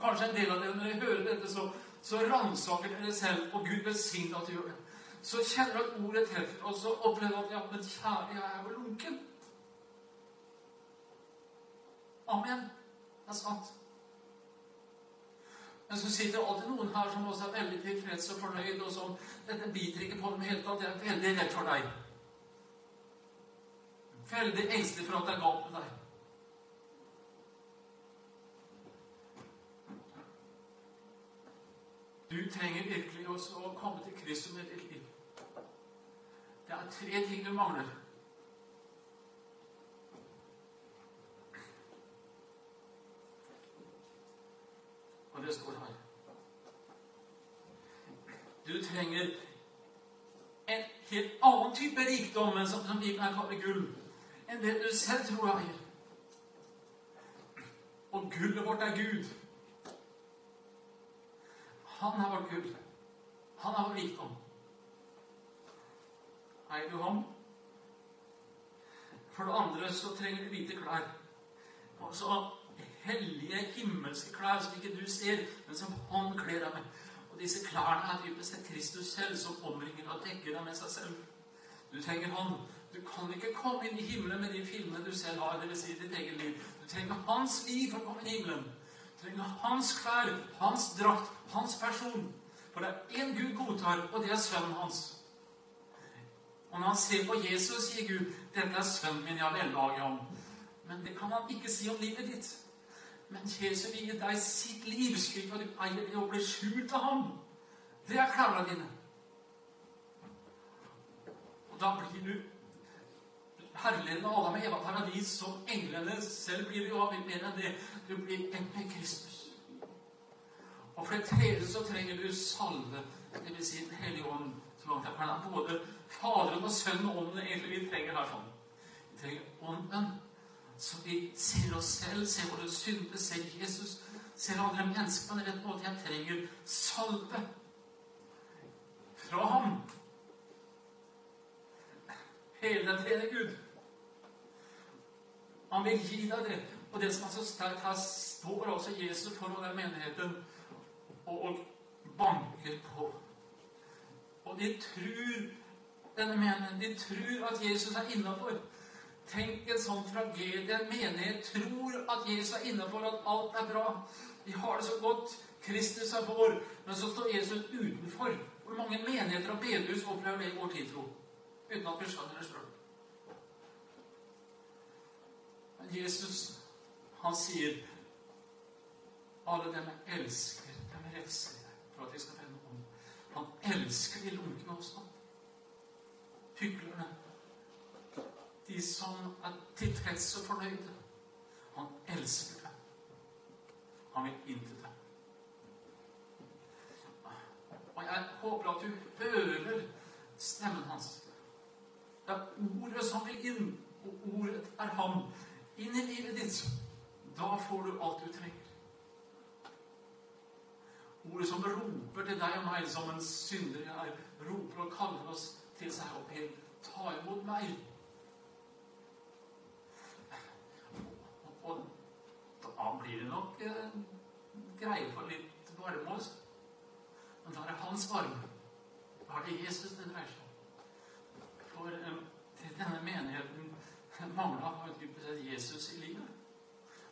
kanskje en del av dere, når dere hører dette, så så ransaker dere selv, og Gud velsigner at du gjør det. Så kjenner du at ordet treffer, og så opplever du at ja, men kjære, jeg er vel lunken. Amen. Det er sant. Men så sitter det alltid noen her som også er veldig tilfreds og fornøyd, og som dette biter ikke på dem hele tatt. Jeg er veldig redd for deg. Veldig engstelig for at det er galt med deg. Du trenger virkelig også å komme til Kristus med ditt liv. Det er tre ting du mangler. Og det står her. Du trenger en helt annen type rikdom enn som, som Bibelen kaller gull, enn det du selv tror du eier. Og gullet vårt er Gud. Han er vårt gull. Han er vår rikdom. Eier du ham? For det andre så trenger du hvite klær. Altså hellige, himmelske klær som ikke du ser, men som han kler deg med. Og disse klærne er typisk sett Kristus selv, som omringer og dekker deg med seg selv. Du trenger Han. Du kan ikke komme inn i himmelen med de filmene du selv har, dvs. Si ditt eget liv. Du trenger Hans liv for å komme inn i himmelen. Trenger Hans klær, Hans drakt, Hans person. For det er én Gud godtar, og det er sønnen hans. Og når han ser på Jesus, sier Gud, 'Dette er sønnen min jeg har vellage om'. Men det kan han ikke si om livet ditt. Men Jesus vil gi deg sitt liv, slik at du eier det og blir skjult av ham. Det er klærne dine. Og da blir du herligheden av Adam og Eva paradis som englene selv blir jo mer enn det. Du blir en med Kristus. Og for det tredje så trenger du salve, dvs. Si Den hellige ånd. så langt jeg kan. Både Faderen og Sønnen og Ånden egentlig vi trenger her sånn. Vi trenger Ånden, så vi ser oss selv, ser våre synder, ser Jesus, ser andre mennesker på en rett måte. Jeg trenger salve fra ham. Hele tredje Gud. Han vil gi deg det. Og det som er så sterkt, her står altså Jesus foran den menigheten og banker på. Og de tror denne menigheten, de tror at Jesus er innafor. Tenk en sånn tragedie. En menighet tror at Jesus er innafor, at alt er bra. Vi har det så godt. Kristus er vår. Men så står Jesus utenfor. Hvor mange menigheter og bedehus opplever det i vår tid, tro? Uten at vi skjønner det sjøl. Men Jesus, han sier alle dem jeg elsker refser jeg for at de skal vende om. Han elsker de lunkne også. Hyklerne. De som er tilfredse og fornøyde. Han elsker dem. Han vil inn til dem. Og jeg håper at du hører stemmen hans. Det er ordet som vil inn, og ordet er ham. Inn i livet ditt. Da får du alt du trenger. Ordet som roper til deg og meg som en synder jeg er, roper og kaller oss til seg opp igjen. Ta imot meg. Og, da blir det nok eh, greie på litt varme også. Men da er det hans varme. Da er det Jesus det dreier seg om. For eh, til denne menigheten mangla dypest sett Jesus i livet.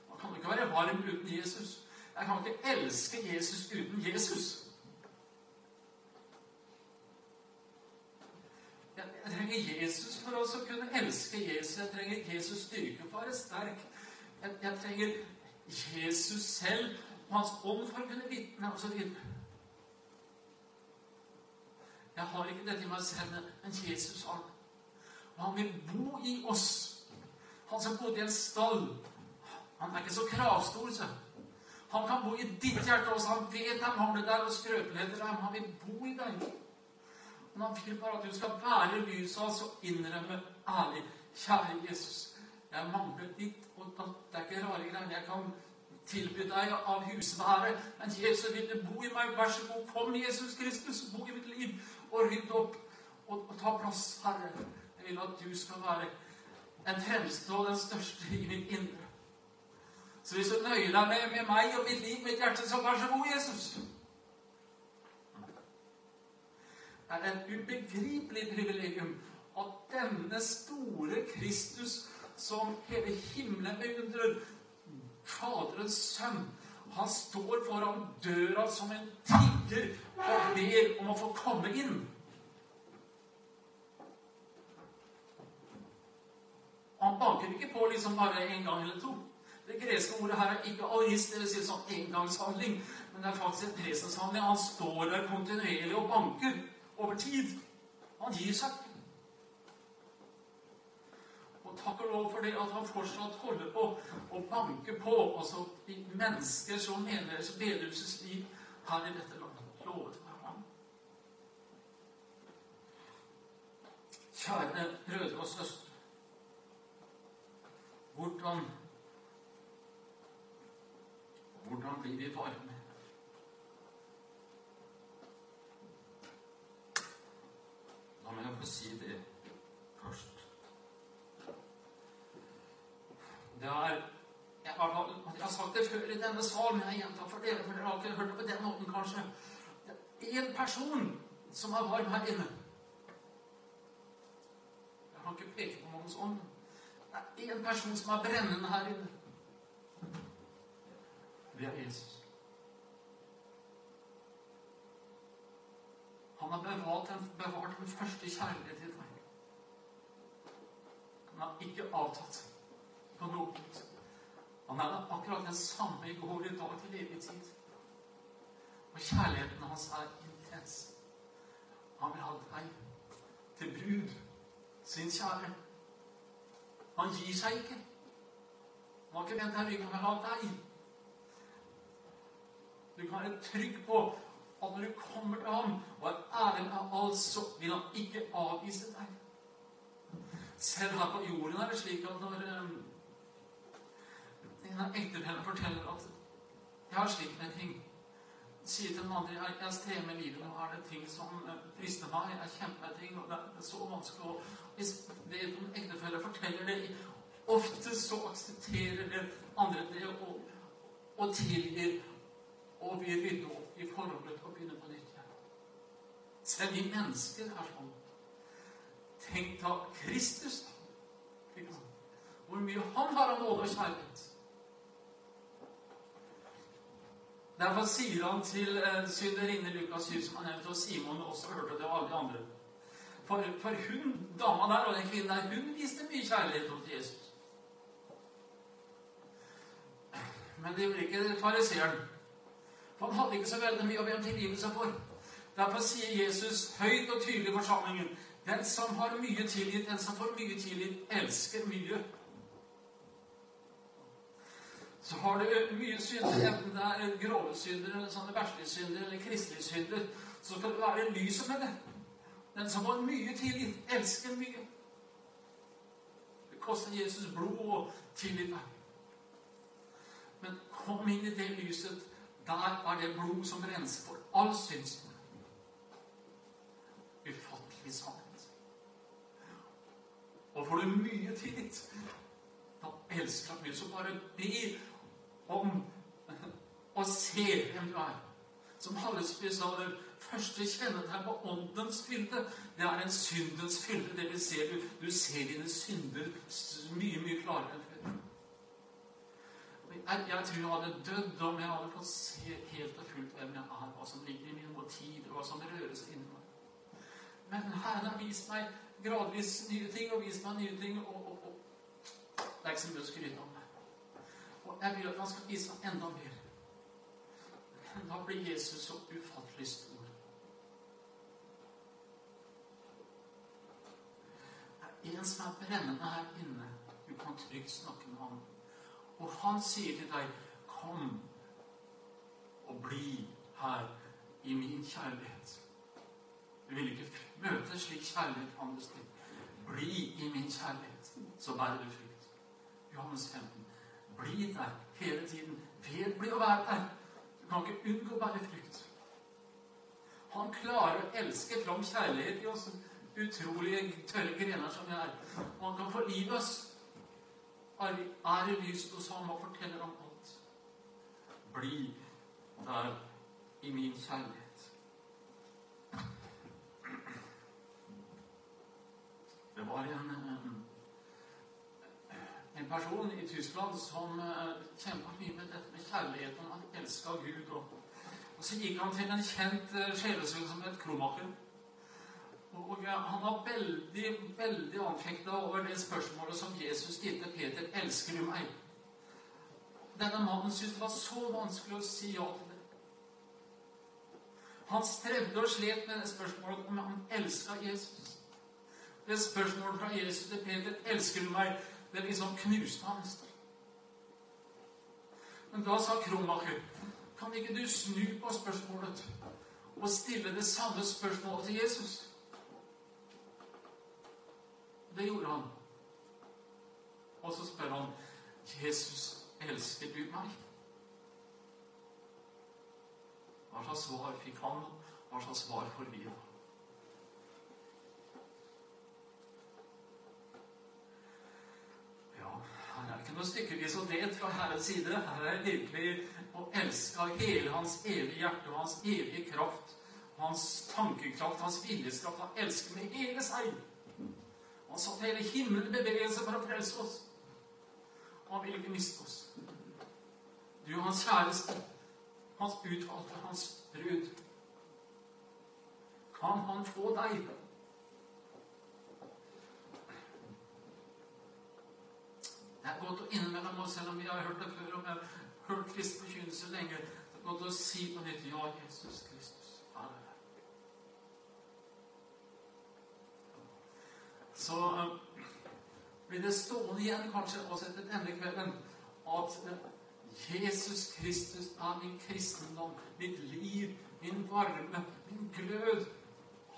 Man kan ikke være varm uten Jesus. Jeg kan ikke elske Jesus uten Jesus. Jeg, trenger Jesus for å kunne elske Jesus. Jeg trenger Jesus styrke for å være sterk. Jeg, jeg trenger Jesus selv og Hans ånd for å kunne vitne osv. Jeg har ikke dette i meg selv, men Jesus har det. Og han vil bo i oss. Han som bodde i en stall. Han er ikke så kravstor, så. Han kan bo i ditt hjerte også. Han vet han har det der og skrøpeligheter der, han vil bo i deg. Men han vil bare at du skal være lyset hans og innrømme ærlig Kjære Jesus, jeg mangler ditt og datt. Det er ikke rare greier. Jeg kan tilby deg av husværet, men Jesus vil bo i meg. Vær så god, kom, Jesus Kristus, bo i mitt liv og rydd opp og, og ta plass, Herre. Jeg vil at du skal være den fremste og den største i mitt indre. Så hvis du deg med, med, meg og mitt liv, mitt hjerte, så vær så god, Jesus. Det er et ubegripelig privilegium at denne store Kristus, som hele himmelen beundrer, Faderens sønn, han står foran døra som en tigger og ber om å få komme inn. Han liksom bare en gang eller to. Det greske ordet her er ikke arist, dvs. Si sånn engangshandling, men det er faktisk en presenshandling. Han står der kontinuerlig og banker over tid. Han gir seg. Og takk og lov for det at han fortsatt holder på å banke på også de mennesker som mener bedehusets liv her i dette landet. Lovet være ham. Kjære brødre og søstre. Hvordan hvordan blir vi varme? La meg få si det først. Det er jeg har, jeg har sagt det før i denne sal, men jeg gjentar for dere, for dere har ikke hørt det på den måten, kanskje. Det er én person som er varm her inne. Jeg kan ikke peke på noen sånn. Det er en person som er brennende her inne. Det er Jesus. Han har bevart den, bevart den første kjærlighet i deg. Han har ikke avtatt på noe. Han er akkurat den samme i går, i dag, til evig tid. Og kjærligheten hans er intens. Han vil ha deg til brud, sin kjære. Han gir seg ikke. Han har ikke vendt deg ryggen, han vil ha deg. Du kan være trygg på at når du kommer til ham og er ærlig med alt, så vil han ikke avvise deg. Selv her på jorden er det slik at når um, en ektefellene forteller at 'jeg har slitt med ting', sier til den andre jeg, jeg strever med livet, nå er det ting som frister meg, jeg kjemper med ting, og det er så vanskelig å Hvis det en ektefelle forteller det, ofte så aksepterer det andre det og, og tilgir og vil rydde opp i forholdet og begynne på nytt igjen. Selv vi mennesker er sånn. Tenk da Kristus, da. Hvor mye han har av nåde og kjærlighet. Derfor sier han til eh, synderinne Lukas 7, som han nevnte, og Simon også hørte det, og alle de andre For, for hun, dama der og den kvinnen der, hun viste mye kjærlighet til Jesus. Men det gjorde ikke fariseeren. For han hadde ikke så veldig mye å be om tilgivelse for. Derfor sier Jesus høyt og tydelig i forsamlingen Den som har mye tilgitt, den som får mye tilgitt, elsker mye. Så har du mye synder, enten det er grove synder, eller sånne verdslige synder, eller kristelige synder, så skal du være lyset med det. Den som får mye tilgitt, elsker mye. Det koster Jesus blod å tilgi deg. Men kom inn i det lyset der er det blod som renser for all synsdom. Ufattelig sannhet. Og får du mye tillit, da elsker han mye. Så bare be om å se hvem du er. Som Hallesby sa, første kjennetegn på åndens fylde, det er en syndens fylde. Det vil si, du, du ser dine synder mye, mye klarere enn jeg, jeg, tror jeg hadde dødd om jeg hadde fått se helt og fullt hvem jeg er, hva som ligger i mine motiver, hva som røres inni meg. Men Herren har vist meg gradvis nye ting, og vist meg nye ting, og, og, og det er ikke så mye å skryte om. Og jeg vil at han skal vise meg enda mer. Da blir Jesus så ufattelig stor. Det er en som er brennende her inne. Du kan trygt snakke med ham. Og han sier til deg, 'Kom og bli her i min kjærlighet'. Du vil ikke møte slik kjærlighet andre steder. Bli i min kjærlighet, så bærer du frukt. Johannes 15. Bli der hele tiden. Vedbli å være der. Du kan ikke unngå å bære frukt. Han klarer å elske fram kjærlighet i oss utrolige tørre grener som vi er. Og han kan forlive oss er i lyset hos ham og forteller om alt. Bli der i min kjærlighet. Det var en, en person i Tyskland som eh, kjempa mye med dette med kjærligheten. Han elska Gud. Og, og, så gikk han til en kjent sjelesønn som het Kromaker. Og han var veldig veldig anfekta over det spørsmålet som Jesus stilte Peter. 'Elsker du meg?' Denne mannen syntes det var så vanskelig å si ja til det. Han strevde og slet med det spørsmålet om han elska Jesus. Det spørsmålet fra Jesus til Peter 'Elsker du meg?' det liksom knuste han nesten. Men da sa Kromaker, 'Kan ikke du snu på spørsmålet og stille det samme spørsmålet til Jesus?' Det gjorde han. Og så spør han Jesus, elsker du meg? Hva slags svar fikk han? Hva slags svar får vi? Ja, her er det ikke noe stykkevis og delt fra Herrens side. Her er virkelig å elske av hele hans evige hjerte og hans evige kraft. Hans tankekraft, hans viljeskraft. Han elsker med hele seg. Han satte hele himmelen i bevegelse for å frelse oss. Og han vil ikke miste oss. Du hans kjæreste, hans utvalgte, hans brud. Kan han få deg? Det er godt å innimellom oss, selv om vi har hørt det før, og vi har hørt kristen forkynnelse lenge, det er godt å si på nytt ja, Jesus Kristus. Amen. Så uh, blir det stående igjen kanskje også etter denne kvelden at uh, Jesus Kristus er min kristendom, mitt liv, min varme, min glød.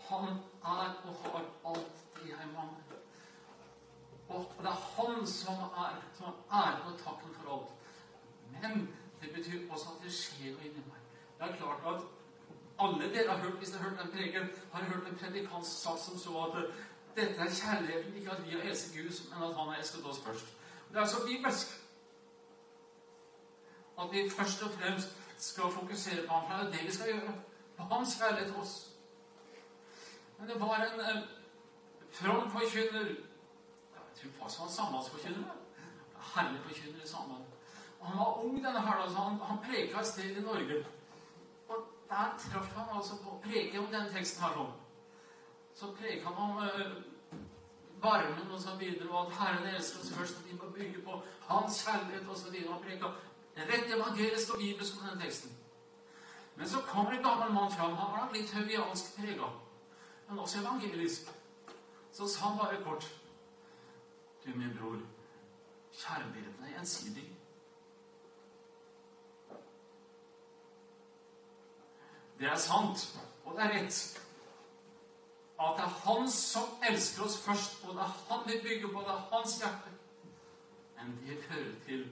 Han er og har alt det jeg mangler. Og det er han som er som er æren og takken for alt. Men det betyr også at det skjer noe inni meg. Det er klart at alle dere har hørt, hvis dere har hørt den preken, har hørt en predikant sagt som så at dette er kjærligheten, ikke at vi har elsket Gud, men at han har elsket oss først. Det er så bibelsk. At vi først og fremst skal fokusere på ham, for det er det vi skal gjøre. På hans kjærlighet til oss. Men det var en eh, from forkynner Jeg tror faktisk han var sambandsforkynner. Herlig forkynner i samband. Og han var ung denne helga, så han, han preka et sted i Norge. Og der traff han altså på å preke om denne teksten her sånn. Så preker han om eh, varmen og så videre, og at Herren elsker oss først, og vi må bygge på Hans kjærlighet og så videre. Han preka rett evangelisk og bibelsk om den teksten. Men så kommer en gammel mann fram. Han var litt høviansk prega, men også evangelisk. Så sa han bare kort Du, min bror, kjærligheten er gjensidig. Det er sant, og det er rett. At det er Han som elsker oss først, og det er Han vi bygger på. Det er Hans hjerte. Men det fører til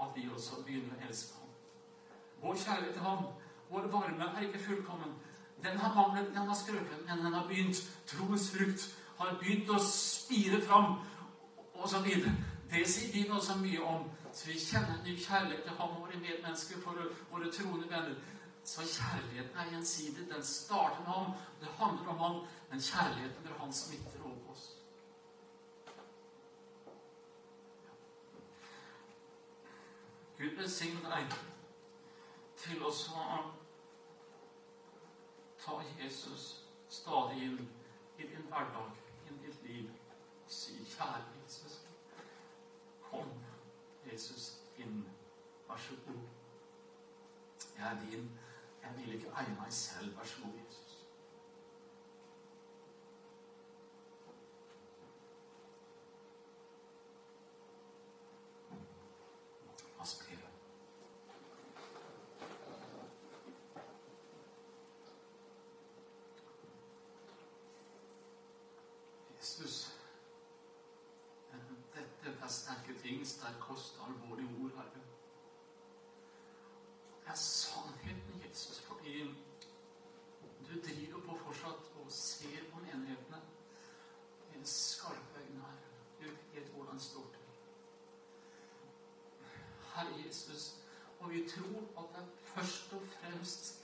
at vi også begynner å elske ham. Vår kjærlighet til ham, vår varme, er ikke fullkommen. Den har manglet, den har skrøpet, men den har begynt. Troens frukt har begynt å spire fram, og så videre. Det sier Bibelen også mye om. Så vi kjenner en ny kjærlighet til ham våre medmennesker, for våre troende venner. Så kjærligheten er gjensidig. Den starter med ham. Det handler om ham, men kjærligheten er han smitter over på oss. Gud velsigne deg til å ta Jesus stadig inn i din hverdag, inn i ditt liv, og si, kjære Jesus, kom, Jesus, inn. Vær så god. Jeg er din. Vil ikke eie meg selv. Vær så god, Jesus. Jesus, dette er sterke ting, sterk kost, alvorlig ord, Herre. Det er sannheten, Jesus, fordi du driver på fortsatt og ser på menighetene med skarpe øyne, Herre. Du vet hvordan det står til. Herre Jesus, og vi tror at det er først og fremst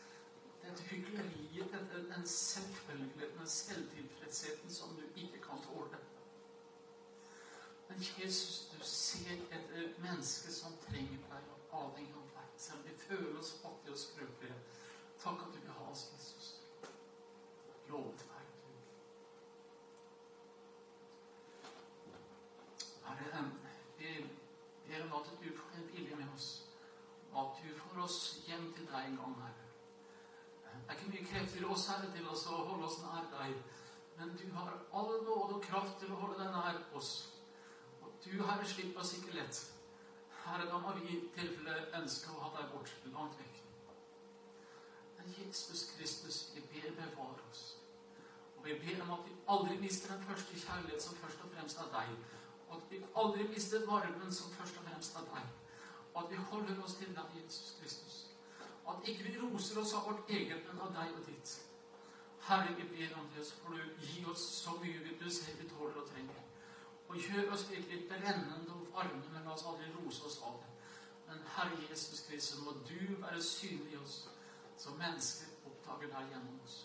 dette hykleriet, dette, den selvfølgeligheten, og selvtilfredsheten som du ikke kan tåle. Men Jesus, du ser et menneske som trenger deg og avhengig av deg. Selv om vi føler oss fattige og skrøpelige. Takk at du vil ha oss, Jesus. Lovet være du. Herre, vi ber om at du får en vilje med oss. Og at du får oss hjem til deg en gang, Herre. Det er ikke mye krefter i oss, Herre, til oss å holde oss nær deg. Men du har all nåde og kraft til å holde deg nær oss. Og du, Herre, slipper oss ikke lett. Herre, da må vi i tilfelle ønske å ha deg bort, langt vekk. Men Jesus Kristus, vi ber bevare oss. Og vi ber om at vi aldri mister den første kjærlighet som først og fremst er deg. Og at vi aldri mister varmen som først og fremst er deg. Og at vi holder oss til deg, Jesus Kristus. Og At ikke vi roser oss av vårt eget, men av deg og ditt. Herre, vi ber om det, så får du gi oss så mye du ser vi tåler og trenger. Og gjør oss virkelig brennende og varme, men la oss aldri rose oss av det. Men Herre Jesus Kristus, må du være synlig i oss, så mennesker oppdager deg gjennom oss.